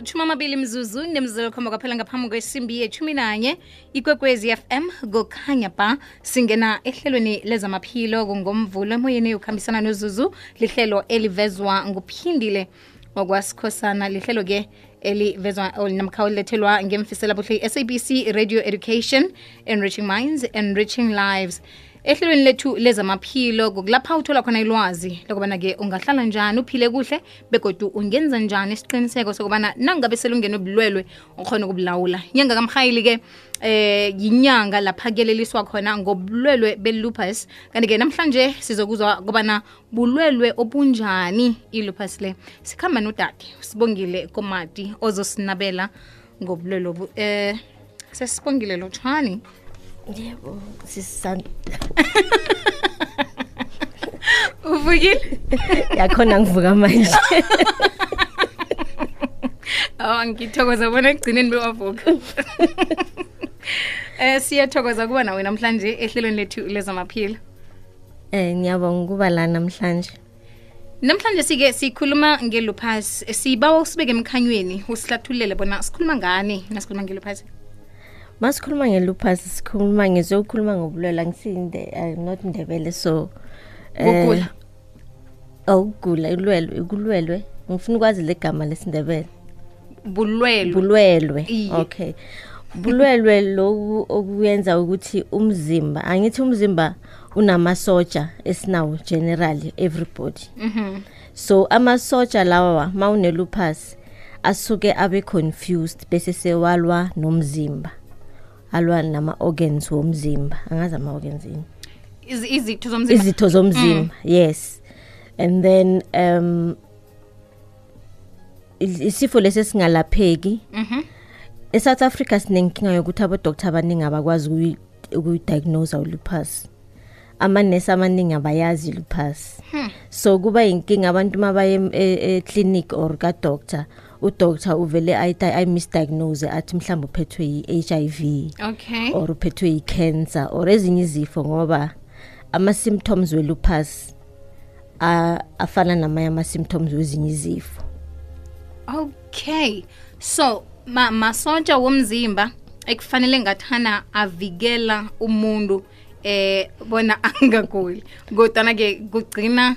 amatshumi amabili mzuzu nemzuzu khomba kwaphela ngaphambi kwesimbi yethumi nanye ikwekwezi fm kukhanya ba singena ehlelweni lezamaphilo kungomvulo emoyeni yokuhambisana nozuzu lihlelo elivezwa nguphindile wakwasikhosana lihlelo ke elivezwa namkha olilethelwa ngemfisela buhle sabc radio education enriching minds enriching lives ehlelweni lethu lezamaphilo kulapha uthola khona ilwazi lokubana-ke ungahlala njani uphile kuhle begodu ungenza njani isiqiniseko sokubana nangabe selungene ubulwelwe ukhona ukubulawula. Inyanga kamhayili-ke eh yinyanga lapha kuyeleliswa khona ngobulwelwe belupus. Kanti-ke namhlanje sizokuzwa kobana bulwelwe obunjani i-lupus le. Sikhamba nodade sibongile komati ozosinabela ngobulwelwe obu eh sesibongile lotshwani yebo sisanda uvukile yakhona ngivuka manje Aw ngithokoza bona ekugcineni bewavuka. Eh siyathokoza kuba nawe namhlanje ehlelweni lethu lezamaphilo. Eh ngiyabonga ukuba la namhlanje. Namhlanje sike sikhuluma ngelupus. Sibawa usibeke emkhanyweni usihlathulele bona sikhuluma ngani nasikhuluma ngelupus masikhuluma ngelupus sikhuluma ngizokhuluma ngobulwela ngisinde I'm not ndebele so eh, Ukugula. awugula ulwelwe kulwelwe ngifuna ukwazi legama lesindebele. Bulwelwe. Bulwelwe Iye. okay. Bulwelwe loku okuyenza ukuthi umzimba angithi umzimba unamasoja esinawo generally everybody mhm so amasoja lawa mawunelupus asuke abe confused bese sewalwa nomzimba. Alwa nama organs womzimba. Angazi ama organs yini Iz- izitho zomzimba. Izitho zomzimba yes. And then um isifo lesi singalapheki mhm eSouth Africa sinenkinga yokuthi abodoctor abaningi abakwazi ukuyidiagnose ulupus. Amanesi amaningi abayazi lupus so kuba inkinga abantu mabaye eclinic or kadoctor udoctor uvele ayita ayimisdiagnose athi mhlawumbe uphethwe yi-HIV okay. or uphethwe yi-cancer or ezinye izifo ngoba ama-symptoms welupus a- afana namanye ama-symptoms wezinye izifo. Okay. So ma masotsha womzimba ekufanele ngathana avikela umuntu eh bona angaguli. Kodwa ke kugcina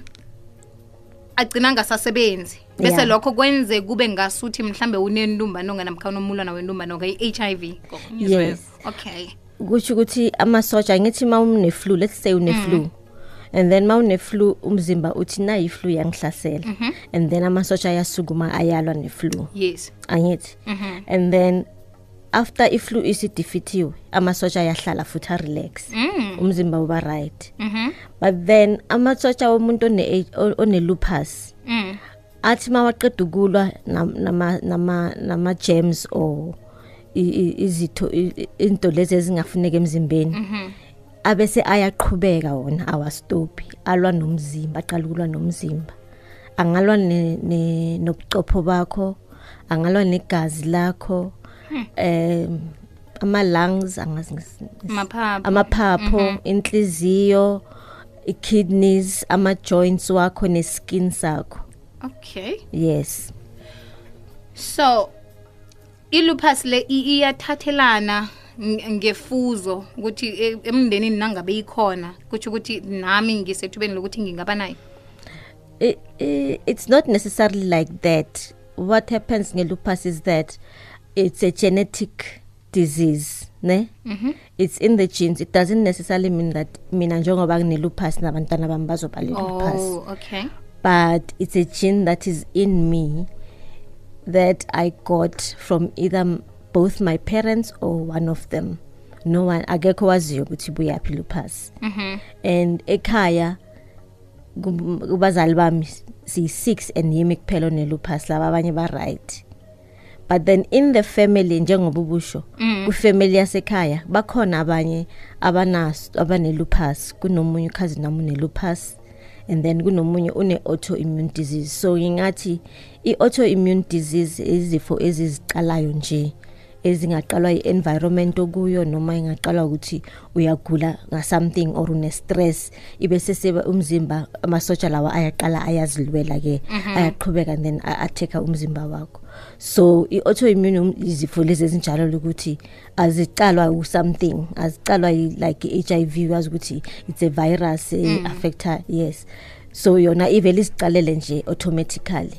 agcina ngasasebenzi. Bese Yeah. lokho kwenze kube ngasuthi mhlambe unentumbanonga namkha unomulwana wentumbanonga i-HIV Yes. okay kusho ukuthi amasoja ngithi ma une-flu let's say une-flu and then ma une-flu umzimba uthi nayi-flu yangihlasela and then amasoja ayasukuma ayalwa ne-flu yes angithi mhm and then after i-flu isidefeatiwe amasoja ayahlala futhi arelax mm umzimba uba right mhm but then amasoja womuntu one- one-lupus mm athi mawaqeda ukulwa nam- nama- nama- nama-gems or i- i- izitho i- i- into lezi ezingafuneka emzimbeni mhm. abese ayaqhubeka wona awastophi alwa nomzimba aqala ukulwa nomzimba. Angalwa ne- ne- nobucopho bakho angalwa negazi lakho um ama-lungs angazi ngisi- maphaphu amaphapho inhliziyo i-kidneys ama-joints wakho ne-skin sakho. Okay yes so ilupus le i- iyathathelana ng- ngefuzo ukuthi e- emndenini nangabe ikhona kutsho ukuthi nami ngisethubeni lokuthi ngingaba nayo I, I, it's not necessarily like that. What happens in lupus is that it's a genetic disease, ne? Mhm. It's in the genes. It doesn't necessarily mean that mina njengoba ngine-lupus nabantwana bami bazoba le-lupus. oh okay But it's a gene that is in me that I got from either m- both my parents or one of them. No one akekho waziyo ukuthi buyaphi lupus. mhm and ekhaya kum- kubazali bami siyi-six and yimi kuphela onelupus laba abanye ba-right but then in the family njengoba ubusho Mm. kwifamily yasekhaya bakhona abanye abanaso abanelupus kunomunye ukhazini wami unelupus and then kunomunye une-autoimmune disease. So ngingathi i-autoimmune disease izifo ezizicalayo nje ezingaqalwa i-environment okuyo noma ingaqalwa ukuthi uyagula nga-something or une-stress ibe seseba umzimba amasotsha lawa ayaqala ayazilwela ke ayaqhubeka and then atheka umzimba wakho. So i-autoimmune um- izifo lezi ezinjalo ukuthi azicalwa u-something azicalwa yi- like i-HIV wazi ukuthi it's a virus mm. affecta yes so yona ivele izicalele nje automatically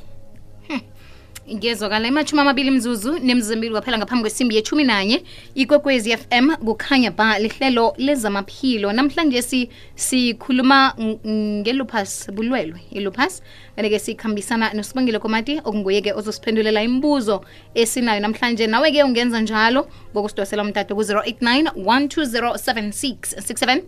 ngiyezwakala imatshumi amabili mzuzu nemzimbili kwaphela ngaphambi kwesimbi yethumi nanye ikwekwezi fm kukhanya ba lihlelo lezamaphilo. Namhlanje si sikhuluma ng- ngelupus bulwelwe. ilupus kanti-ke sikhambisana nosibongile komati okunguye-ke ozosiphendulela imibuzo esinayo. Namhlanje nawe-ke ungenza njalo ngokusidosela umtato ku-089 1207667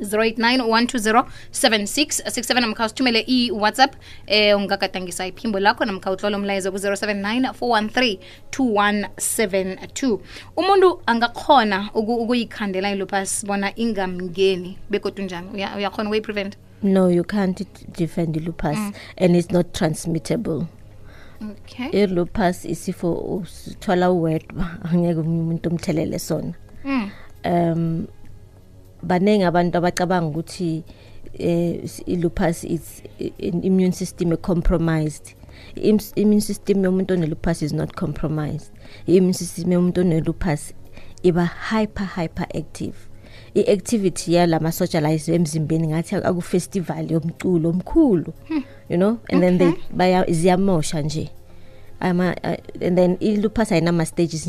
089 namkha usithumele i-whatsapp eh ungagadangisa iphimbo lakho. Namkha utlola umlayezo ku-079 413 2172 umuntu angakhona uku- ukuyikhandela ilupus bona ingamngeni begodwa njani? Uya- uyakhona ukuyi-prevent? No you can't defend i-lupus mm. and it's not transmittable. Okay. I-lupus isifo usithola uwedwa angeke umuntu umthelele sona. Mm. um baningi abantu abacabanga ukuthi eh i-lupus is in immune system compromised. Immune system yomuntu one-lupus is not compromised. I-immune system yomuntu one-lupus iba hyper hyper active. I-activity yalamasotsha la emzimbeni ngathi akufestival yomculo omkhulu you know? And then they baya ziyamosha nje. Ama uh, and then i-lupus ayinama-stages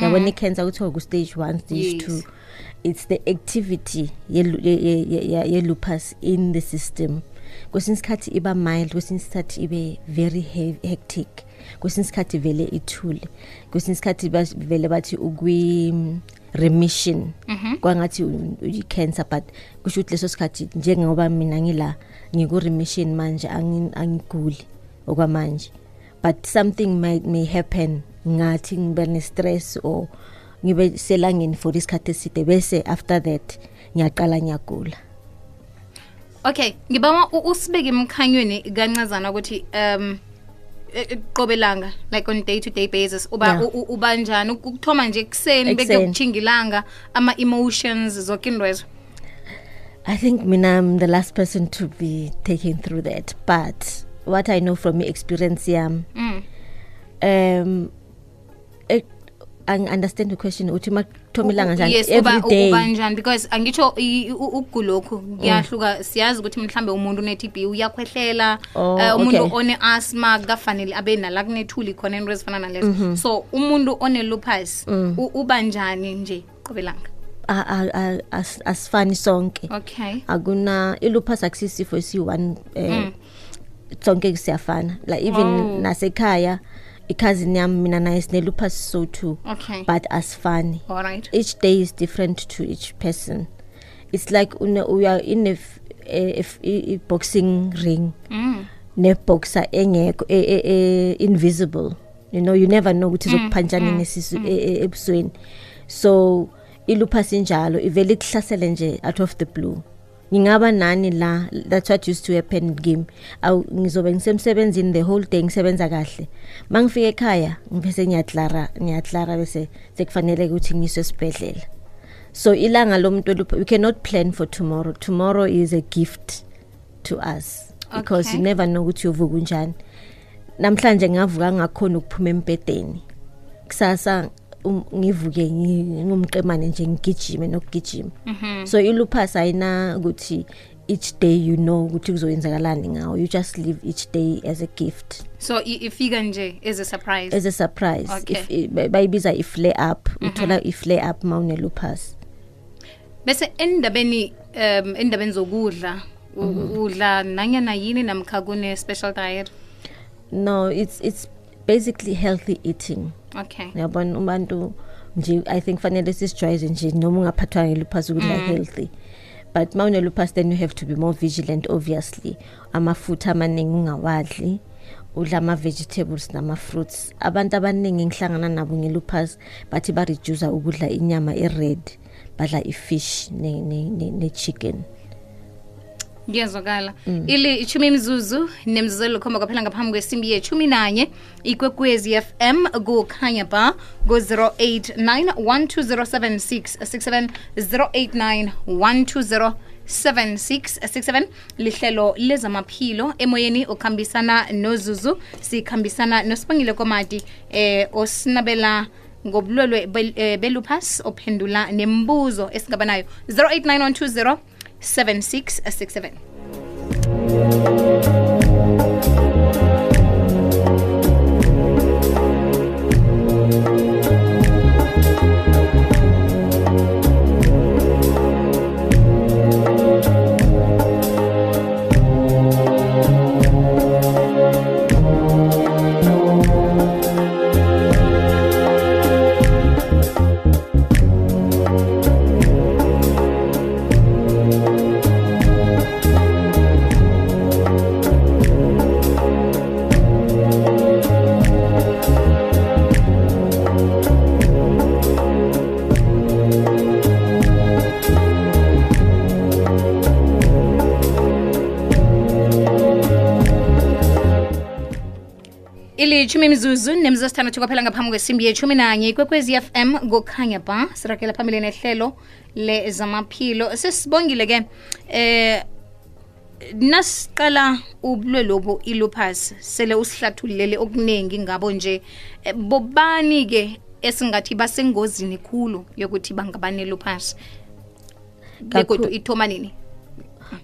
njenge-cancer yabona i-cancer kuthiwa ku-stage one stage Yes. two it's the activity ye- ye- ye- ye- ye-lupus in the system. Kwesinye isikhathi iba mild kwesinye isikhathi ibe very he- hectic. Kwesinye isikhathi vele ithule. Kwesinye isikhathi vele bathi ukwi-remission kwangathi u- uyi-cancer but kusho ukuthi leso sikhathi njengoba mina ngila ngiku-remission manje angi- angiguli okwamanje. But something may, may happen. Ngathi ngibe ne-stress or ngibe selangeni for isikhathi eside bese after that ngiyaqala ngiyagula okay ngibama usibeke emkhanyweni kancazana ukuthi um e- e- qobe langa like on day to day basis uba Yeah. u- u- uba njani Uk- ukuthoma nje ekuseni Ekuseni. ilanga ama-emotions zoke indwezo I think mina I'm the last person to be taken through that. But what I know from my experience yam, mm. um, I understand the question. Uthi makuthomilanga njani yes every uba, njani because angitsho ukugulokhu kuyahluka siyazi ukuthi mhlambe umuntu une-tb uyakhwehlela Oh, uh, umuntu okay. one-asma kukafanele abe nala kunethuli khona into ezifana nalezo Mhm. so umuntu one-lupus Mm. uba njani nje qobelanga asifani sonke. okay Akuna ilupus akusisifo esi1 eh Mm. sonke siyafana. Like even Oh. nasekhaya i-cousin yami mina naye sine lupus so too. okay. But asifani. all right. Each day is different to each person. It's like we are in a boxing ring. Mm. neboxer engekho invisible. You know you never know ukuthi mm, izokuphanjana mm, nesisu mm. e- e- ebusweni. So ilupus injalo ivele ikuhlasele nje out of the blue ngingaba nani la that's what used to happen game? Aw ngizobe ngisemsebenzini the whole day ngisebenza kahle. Mangifika ekhaya ngibese ngiyadlara ngiyadlara bese sekufanele ukuthi ngiswe esibhedlela. So ilanga lomuntu we cannot plan for tomorrow. Tomorrow is a gift to us because Okay. you never know ukuthi uyovuka unjani. Namhlanje ngavuka ngakhona ukuphuma embedeni kusasa ngivuke ngi- ngumqemane nje ngigijime nokugijima. Mhm. so ilupus ayina ukuthi each day you know ukuthi kuzoyenzakalani ngawo. You just live each day as a gift. So ifika nje as a surprise? As a surprise. Okay. ba- bayibiza i-flare up. Uthola i-flare up ma une-lupus bese endabeni um endabeni zokudla u- udla nanyana yini namkha kune-special diet? No it's it's basically healthy eating. Okay. Yabona ubantu nje i think fanele sisijwayeze nje noma ungaphathwa ngelupus ukudla mm. healthy but ma une-lupus then you have to be more vigilant obviously. Amafutha amaningi ungawadli udla ama-vegetables nama-fruits. Abantu abaningi ngihlangana nabo nge-lupus bathi bareduca ukudla inyama e-red badla i-fish ne-chicken ne, ne, ne chicken. mm. ili ichumi imzuzu nemzuzu khomba kwaphela ngaphambi kwesimbi yechumi nanye ikwekwezi fm kukhanya ba ku-089 1207667 089 1207667 lihlelo lezamaphilo emoyeni okhambisana nozuzu sikhambisana nosibongile komati eh osinabela ngobulwelwe eh, belupas ophendula nembuzo esingaba nayo 089120 7667 ilithumi mizuzu nemzuzu sithandathu kwaphela ngaphambi kwesimbi yeshumi nanye ikwekwezi fm kukhanya ba sirakela phambili nehlelo lezamaphilo. Sesibongile ke eh nasiqala ubulwelobu ilupus sele usihlathululele okuningi ngabo nje. Eh, bobani ke esingathi basengozini khulu yokuthi bangabanelupus nelupus? Begodu ithoma nini?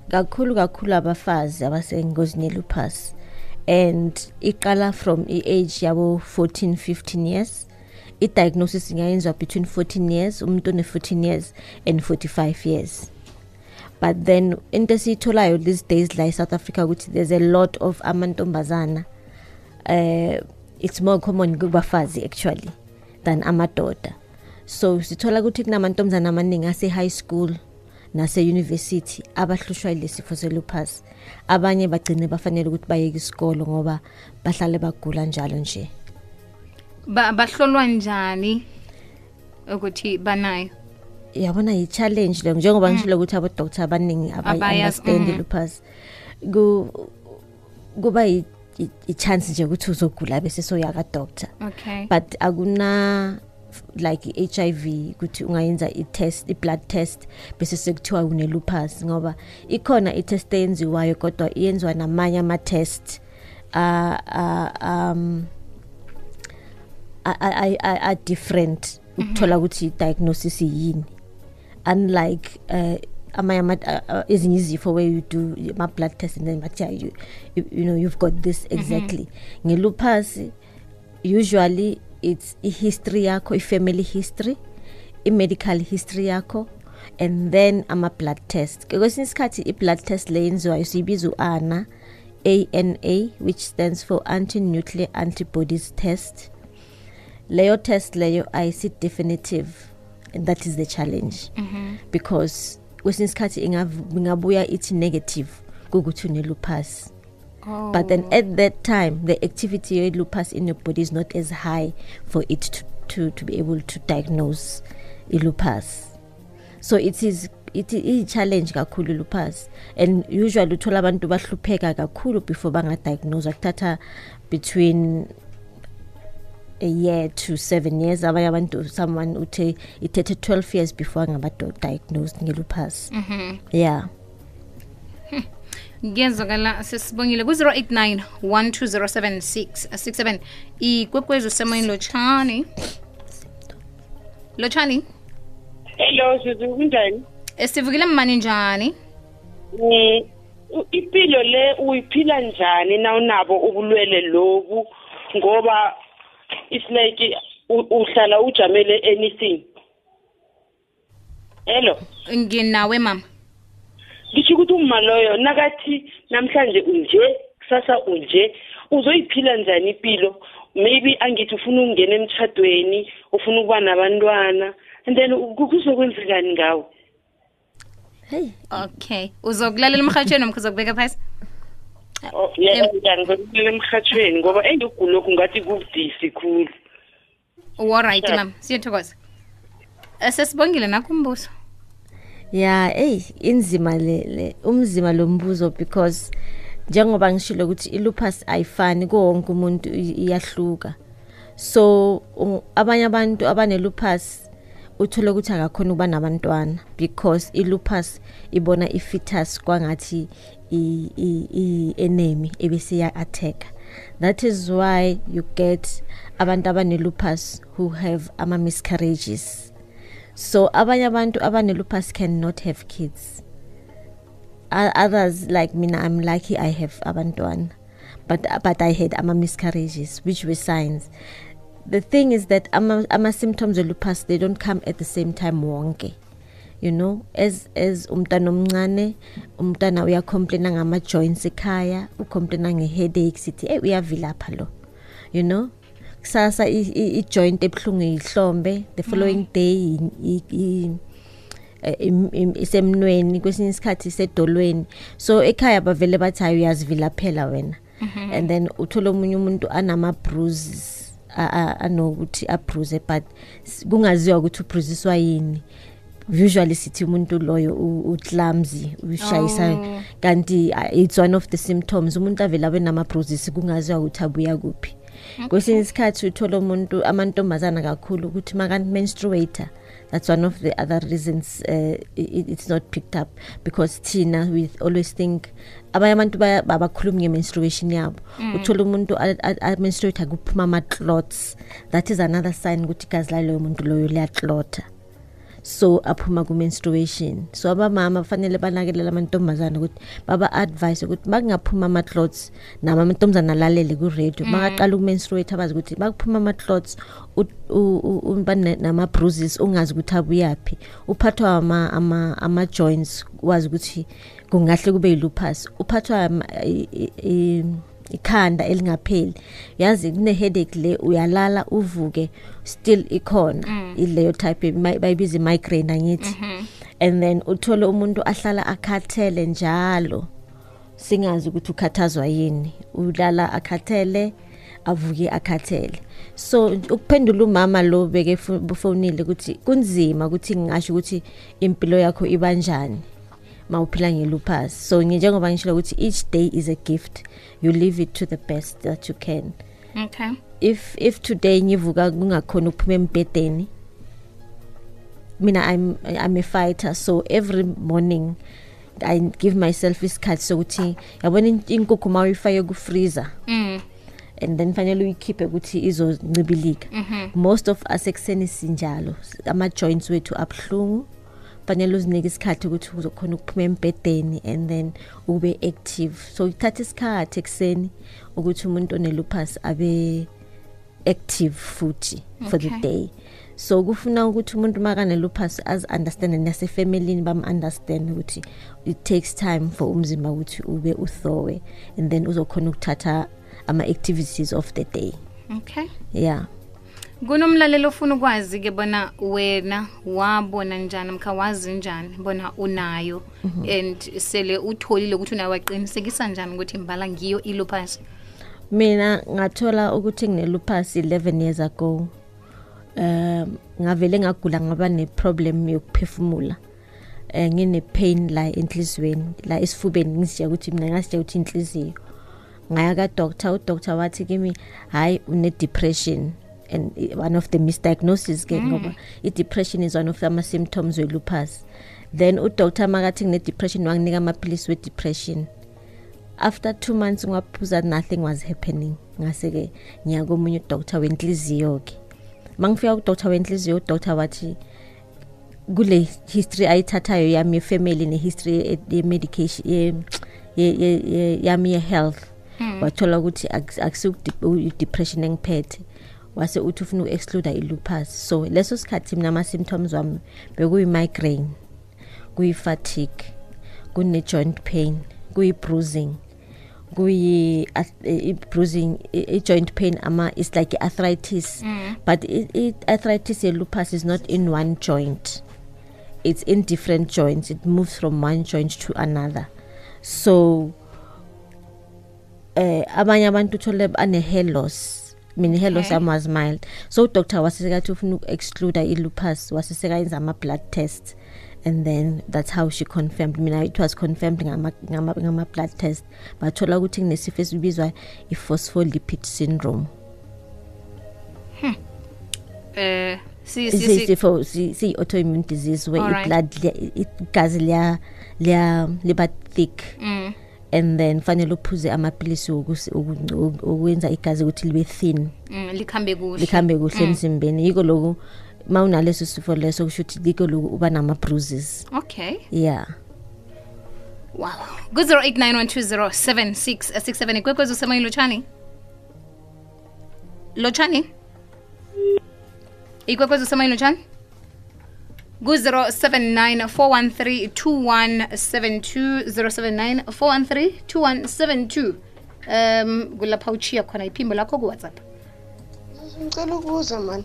kakhulu kakhulu abafazi abasengozini yelupus and iqala from i-age yabo 14 15 years. I-diagnosis ingayenziwa between 14 years umuntu one-14 years and 45 years. But then into esiyitholayo these days la e-south africa ukuthi there's a lot of amantombazana uh, it's more common kubafazi actually than amadoda. So sithola ukuthi kunamantombazana amaningi ase-high school nase-university abahlushwa yilesifo selupus. Abanye bagcine bafanele ukuthi bayeke isikolo ngoba bahlale bagula njalo nje. Ba- bahlolwa njani ukuthi banayo? Yabona yi-challenge leyo njengoba ngishilo ukuthi abodoktar abaningi Abayazi, abayi-understand mhm. ilupus Ku- kuba yi- yi- i-chance nje ukuthi uzogula bese soya kadoktar okay. But akuna like i-HIV ukuthi ungayenza i-test i-blood test bese sekuthiwa une-lupus ngoba ikhona i-test eyenziwayo kodwa iyenziwa namanye ama-test uh, uh, um, a- a- a- a- a different ukuthola ukuthi i-diagnosis yini. Unlike uh, amanye ama uh, uh, ezinye izifo where you do ama-blood test and then bathiya you, you, know you've got this exactly. Mm -hmm. ngelupus usually it's i-history yakho i-family history i-medical history yakho and then ama-blood test. Kwesinye isikhathi i-blood test le yenziwayo siyibiza u-ana ana which stands for anti-nuclear antibodies test. Leyo test leyo ayisi definitive and that is the challenge. Mm -hmm. because kwesinye isikhathi ingabuya ithi negative kukuthi une-lupus oh. but then at that time the activity of lupus in your body is not as high for it to, to, to be able to diagnose i-lupus so it is it i-challenge kakhulu lupus. And usually uthola abantu bahlupheka kakhulu before bangadiagnoswa kuthatha between a year to seven years. Abanye abantu someone uthe ithethe 12 years before angaba-diagnosed ngelupus. Mm -hmm. yeah ngiyenzakala sesibongile ku-089 1207667 ikwekwezi usemoyeni lotshani lotshani Hello Zuzu kunjani? esivukile mmani njani um impilo le uyiphila njani na unabo ubulwele lobu ngoba it's like uhlala ujamele anything. Hello. nginawe mama Ngisho ukuthi uma loyo nakathi namhlanje unje kusasa unje uzoyiphila njani impilo maybe angithi ufuna ukungena emtshadweni ufuna ukuba nabantwana and then kuzokwenzekani ngawo hey. Okay. Uzokulalela emhatshweni nomkha uzokubeka phasi? Oh, yeah, ngizokulalela emhathweni ngoba engigulokhu ngathi kubudisi khulu. allright mam mama siyathokoza. Sesibongile nakho umbuzo yeah hey inzima le, le umzima lombuzo because njengoba ngishilo ukuthi ilupus ayifani konke umuntu iyahluka. So abanye abantu abanelupus uthola ukuthi akakhona ukuba nabantwana because ilupus ibona ifetus kwangathi i-enemy ebese ya-attack that is why you get abantu abanelupus who have ama-miscarriages so abanye abantu abanelupus cannot have kids. Others like mina i'm lucky i have abantwana. But but i had ama miscarriages which were signs. The thing is that ama, ama symptoms of lupus they don't come at the same time wonke. You know as as umntana omncane umntana uyacomplaina ngama joints ekhaya ucomplaina ngeheadache sithi hey uyavilapha lo. You know kusasa i- i i- joint ebhlungu ihlombe the following day i- i- i- eh, im- im- isemnweni kwesinye isikhathi isedolweni. So ekhaya bavele bathi hayi uyazivilaphela wena. And then uthola omunye umuntu anama bruises a- a- anokuthi abruise but s- kungaziwa ukuthi ubruisiswa yini. Usually sithi umuntu loyo u- uclumsy ushayisa Oh. kanti uh, it's one of the symptoms. Umuntu avela abe nama bruises kungaziwa ukuthi abuya kuphi. Kwesinye isikhathi uthola umuntu amantombazana kakhulu ukuthi maka menstruator that's one of the other reasons uh, it, it's not picked up because thina we always think abanye abantu babakhulumi nge-menstruation yabo. Uthola umuntu a- a- a-menstruate kuphuma ama-clots. That is another sign ukuthi igazi laloyo muntu loyo liyaclota so aphuma ku-menstruation. So abamama fanele banakelela amantombazana ukuthi baba-advise ukuthi makungaphuma ama-clots nama amantombazana alalele ku-radio. Makaqala uku-menstruate abazi ukuthi makuphuma ama-clots uba nama-bruises ungazi ukuthi abuyaphi. Uphathwa ama- ama- ama-joints wazi ukuthi kungahle kube yilupus. Uphathwa ama- i- i- i- ikhanda elingapheli. Yazi kune-headache le uyalala uvuke still ikhona ileyo type mi- bayibiza i-migraine angithi. And then uthole umuntu ahlala akhathele njalo singazi ukuthi ukhathazwa yini. Ulala akhathele avuke akhathele. So ukuphendula umama lo beke bufonile ukuthi kunzima ukuthi ngingasho ukuthi impilo yakho ibanjani mawuphila ngelupus so njengoba ngishilo ukuthi each day is a gift you live it to the best that you can. Okay. If if today ngivuka kungakhona ukuphuma embedeni mina i'm i'm a fighter. So every morning i give myself isikhathi sokuthi yabona in- inkukhu ma uyifake ku-freezer? Mm. and then fanele uyikhiphe ukuthi izoncibilika most of us ekuseni sinjalo. Ama-joints wethu abuhlungu fanele uzinike isikhathi ukuthi uzokhona ukuphuma embedeni and then ube active. So ithatha isikhathi ekuseni ukuthi umuntu onelupus abe active futhi for the Okay. day. So kufuna ukuthi umuntu makanelupus azi-understande nasefamilini bam-understand ukuthi it takes time for umzimba ukuthi ube uthowe and then uzokhona ukuthatha ama-activities of the day. Okay. Yeah. Kunomlalelo ofuna ukwazi ke bona wena wabona njani mkha wazi njani bona unayo? And sele utholile ukuthi unayo waqinisekisa njani ukuthi mbala ngiyo ilupus mina ngathola ukuthi nginelupus 11 years ago. Um ngavele ngagula ngaba neproblem yokuphefumula. Eh ngine pain la enhlizweni la esifubeni. Ngisija ukuthi mina ngasija ukuthi inhliziyo. Ngaya ka doctor u doctor wathi kimi hayi une depression and one of the misdiagnoses ke mm. ngoba i-depression is one of ama-symptoms we-lupus. Then udoctor makathi ngine-depression wanginika amaphilisi we-depression. After two months ngiwaphuza nothing was happening. Ngase-ke ngiya komunye udoctor wenhliziyo-ke ma ngifika kudoctor wenhliziyo udoctor wathi kule history ayithathayo yami yefamily ne-history yemedication yami ye-health. Mm. Wathola ukuthi akusikudepression engiphethe. Wase uthi ufuna uku-excluda i-lupus. So leso sikhathi mina ama-symptoms wami bekuyi-migraine kuyi-fatigue kune-joint pain kuyi-bruising kuyi i- i-joint pain ama is like arthritis but i- i- arthritis ye-lupus is not in one joint. It's in different joints. It moves from one joint to another. So eh abanye abantu uthole ane-hair loss loss Okay. yami was mild. So udoctor wasesekathi ufuna uku-excluda i-lupus wasesekayenza ama-blood test and then that's how she confirmed. Mina it was confirmed ngama ngama, ngama blood test. Bathola ukuthi nginesifo esibizwa i-phospholipid syndrome. Eh si si si. Isifo si autoimmune disease where Alright. i-blood igazi liba thick. Mm. And then fanele uphuze amapilisi okwenza igazi ukuthi libe thin. Mm, likhambe kuhle. Likhambe kuhle emzimbeni. Yiko loku ma unaleso sifo leso kusho ukuthi liko loku uba nama-bruises. Okay. Yeah. Wow. ku-089 ikwekwezi usemoyeni lotshani? Lotshani? Ikwekwezi usemoyeni lotshani ku-079 413 2172 079 413 2172 um kulapha uchiya khona iphimbo lakho kuwhatsapp ngicela ukubuza mani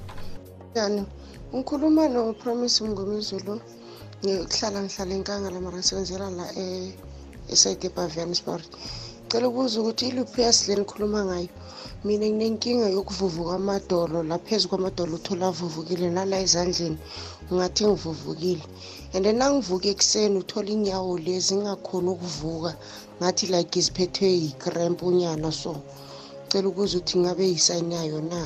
njani ngikhuluma no-promise mngomizulu ngihlala ngihlala enkangala mara ngisebenzela la e- eside ebaviansburg ngicela ukubuza ukuthi iluphias le nikhuluma ngayo? Mina nginenkinga yokuvuvuka amadolo la phezu kwamadolo uthola avuvukile nala ezandleni ungathi ngivuvukile and then nangivuka ekuseni uthola inyawo lezi ngingakhoni ukuvuka ngathi like ziphethwe yikremp unyana. So ngicela ukuza ukuthi ngabe yisayini yayo na?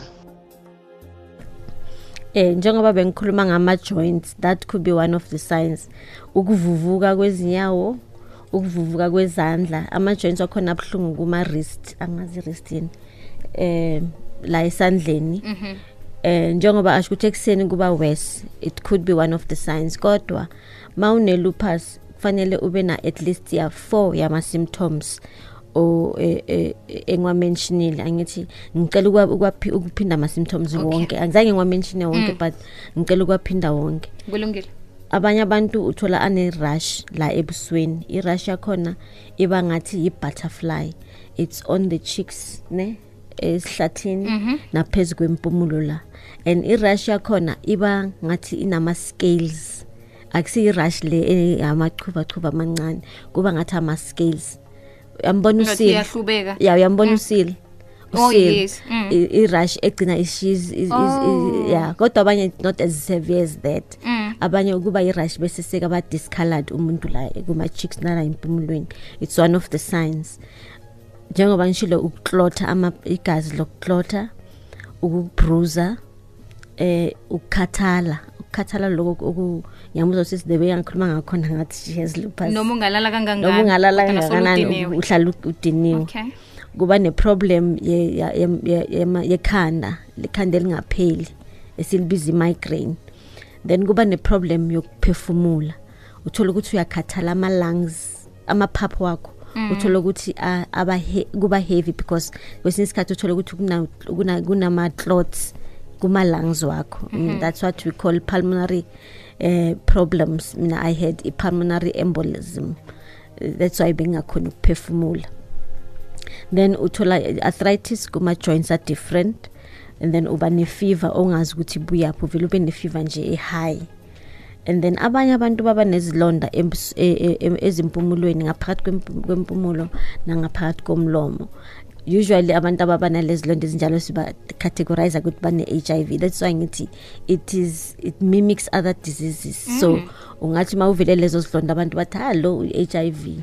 Eh njengoba bengikhuluma ngama joints that could be one of the signs. Ukuvuvuka kwezinyawo ukuvuvuka kwezandla. Ama joints wakhona abhlungu kuma wrist angazi wrist yini eh la esandleni. Eh njengoba asho ukuthi ekseni kuba worse it could be one of the signs. Kodwa mawune lupus kufanele ube na at least ya 4 yama symptoms o eh, eh, engwamentionile angithi ngicela ukwa- ukwaphi- ukuphinda ama symptoms wonke. Angizange ngiwamenshine wonke but ngicela ukwaphinda wonke. Kulungile. Abanye abantu uthola ane-rush la ebusweni i-rush yakhona iba ngathi yi-butterfly it's on the cheeks ne esihlathini naphezu kwempumulo la and i-rush yakhona iba ngathi inama-scales akusiyi-rush le eh, amachubachuba amancane kuba ngathi ama-scales yambona Ngathi usile iyahlubeka. ya uyambona usile Oh, usile. yes. Mm. I- i-rush egcina ishiz Oh. ya kodwa abanye not as severe as that Mm. Abanye ukuba i-rush bese seka ba-discolored umuntu la kuma-chicks nala empumulweni it's one of the signs njengoba ngishilo ukuklotha ama igazi lokuklotha ukubruza eh ukukhathala ukukhathala lokho oku ngiyamuza ukuthi the way angikhuluma ngakhona ngathi she has lupus noma ungalala kangangani noma ungalala kodwa nasolo kangakanani udiniwe. uhlala udiniwe okay kuba neproblem ye- ya- ye- ye- yema- yekhanda lekhanda elingapheli esilibiza i-migraine then kuba neproblem yokuphefumula. Uthola ukuthi uyakhathala ama-lungs amaphaphu wakho. Uthola ukuthi a- aba he- kuba heavy because kwesinye isikhathi uthola ukuthi kuna- kuna- kunama-clots kuma-lungs wakho. Mm, that's what we call pulmonary uh, problems. Mina i had i-pulmonary embolism. That's why bengingakhoni ukuphefumula. Then uthola arthritis kuma joints are different. and then uba nefever ongazi ukuthi buyaphi uvele ube nefever nje e-high and then abanye abantu baba nezilonda ezimpumulweni ngaphakathi kwempumulo nangaphakathi komlomo. Usually abantu ababa nalezilonda ezinjalo sibacategorize ukuthi bane-h i v. That's why ngithi it is it mimics other diseases. Mm. so ungathi uma uvele lezo zilonda abantu bathi ha lo u-h i v.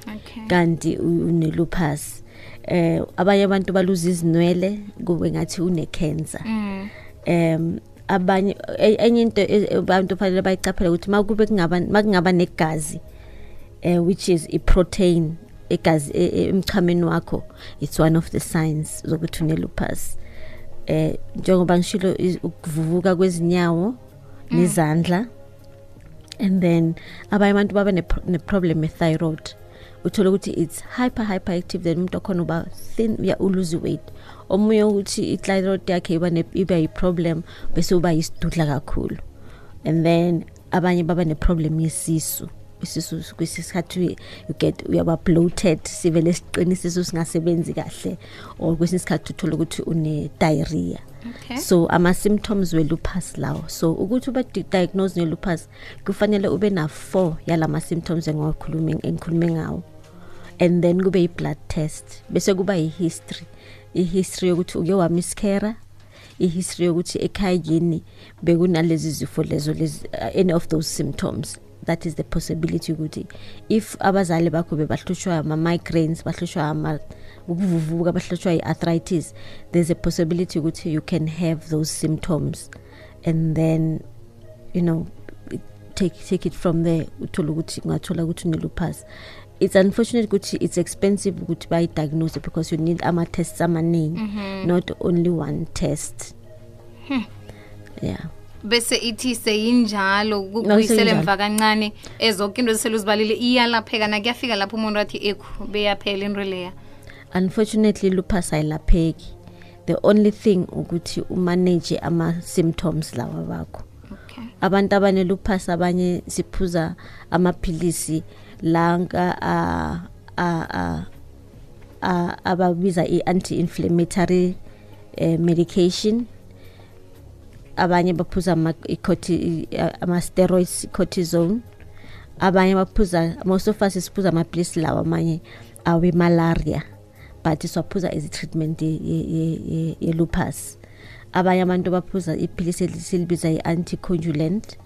Kanti unelupus. Eh abanye abantu baluza izinwele kube ngathi une-cancer. Mm. um abanye e- enye into e- abantu fanele bayicaphele ukuthi makube kungaba makungaba negazi eh which is i-protein egazi e- e- emchameni wakho it's one of the signs zokuthi une-lupus eh njengoba ngishilo i- ukuvuvuka kwezinyawo nezandla and then abanye abantu baba ne- ne-problem ye-thyroid uthola ukuthi it's hyper hyperactive then umuntu okhona uba thin uya uluze weight. Omunye ukuthi i-thyroid yakhe iba iba yi-problem bese uba yisidudla kakhulu. And then abanye baba ne-problem yesisu. Isisu kwesikhathi you get uyaba bloated sivele siqine isisu singasebenzi kahle or kwesinye isikhathi uthola ukuthi une-diarrhea. Okay. So ama-symptoms we-lupus lawo. So ukuthi ube di- diagnosed ne-lupus kufanele ube na-four yalama symptoms engiwakhulume- engikhulume ngawo. And then kube yi-blood test. Bese kuba yi-history i-history yokuthi uke wamiskera i-history yokuthi ekhaya yini bekunalezi zifo lezo lezi uh, any of those symptoms. That is the possibility ukuthi if abazali bakho bebahlushwa ama-migraines bahlushwa ama ukuvuvuka bahlutshwa i-arthritis there's a possibility ukuthi you can have those symptoms. And then you know take take it from there. Uthola ukuthi ungathola ukuthi une-lupus it's unfortunate ukuthi it's expensive ukuthi bayi-diagnose because you need ama-tests amaningi mm -hmm. not only one test hmm. yeah bese ithi seyinjalo kubuyisele seyinjalo. emva kancane ezonke into zisele uzibalile iyalapheka na kuyafika lapho umuntu athi ekhu beyaphela into leya unfortunately lupus ayilapheki the only thing ukuthi umanage ama-symptoms lawa bakho okay abantu abane-lupus abanye siphuza amaphilisi lanka a- a- a- a- ababiza i-anti-inflammatory eh, medication. Abanye baphuza ama- i-corti- i- ama-steroids cortisone. Abanye baphuza most of us siphuza amaphilisi lawa amanye awe-malaria but siwaphuza as i-treatment ye- ye- ye- ye- ye-lupus abanye abantu baphuza iphilisi silibiza i-anticonjulant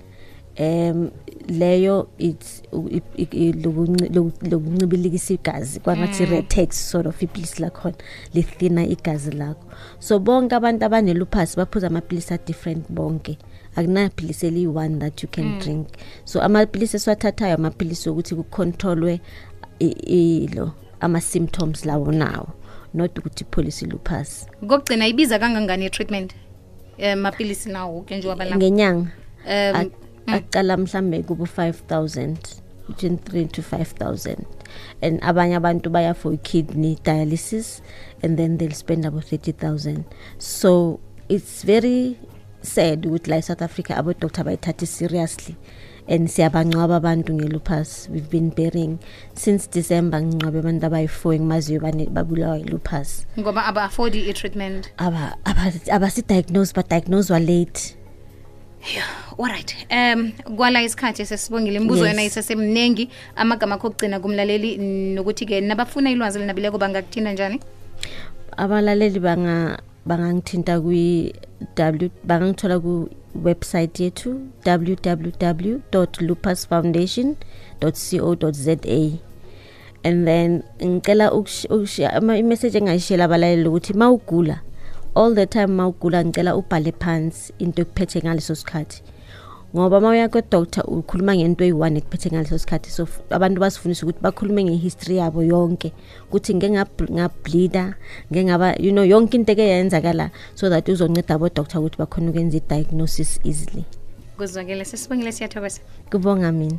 um leyo it's u- i- i- i- lokunci- loku- lokuncibilikisa igazi kwangathi retex sort of iphilisi lakhona lithina igazi lakho. So bonke abantu abanelupus baphuza amaphilisi a-different bonke. Akunaphilisi eliyi-one that you can drink. So amaphilisi esiwathathayo amaphilisi okuthi kucontrolwe i- ilo ama-symptoms lawo nawo not ukuthi ipholisi lupus kokugcina ibiza kangangani i-treatment um mapilisi nawo ke njengoba la ngenyanga. Um a- Mm. aqala mhlambe kubo 5000 between 3 to 5000 and abanye abantu baya for kidney dialysis and then they'll spend about 30000 so it's very sad ukuthi like South Africa abo doctor bayithatha seriously. And siyabangcwaba abantu ngelupus we've been burying. Since December ngcwabe abantu abayi4 ngimaziyo bane- babulawa yilupus ngoba aba-affodi i-treatment? Aba aba- abasi-diagnose badiagnoswa late olright um kwala isikhathi sesibongile. Imibuzo yona yes. isesemningi amagama akho okugcina kumlaleli nokuthi-ke nabafuna ilwazi linabeleko bangakuthinda njani? Abalaleli bangangithinta kwi bangangithola kuwebsayithi yethu www lupus foundation co za and then ngicela imessage engayishiyela abalaleli ukuthi mawugula all the time mawugula ngicela ubhale phansi into ekuphethe ngaleso sikhathi. Ngoba uma uya kwe-doctor ukhuluma ngento eyi-one ekuphethe ngaleso sikhathi. So f- abantu basifundisa ukuthi bakhulume ngehistory yabo yonke. Ukuthi ngike ngab- ngableeda ngike ngaba you know yonke into eke yenzakala so that uzonceda abo-doctor ukuthi bakhona ukwenza i-diagnosis easily. Kuzwakele sesibongile siyathokoza. Kubonga mina.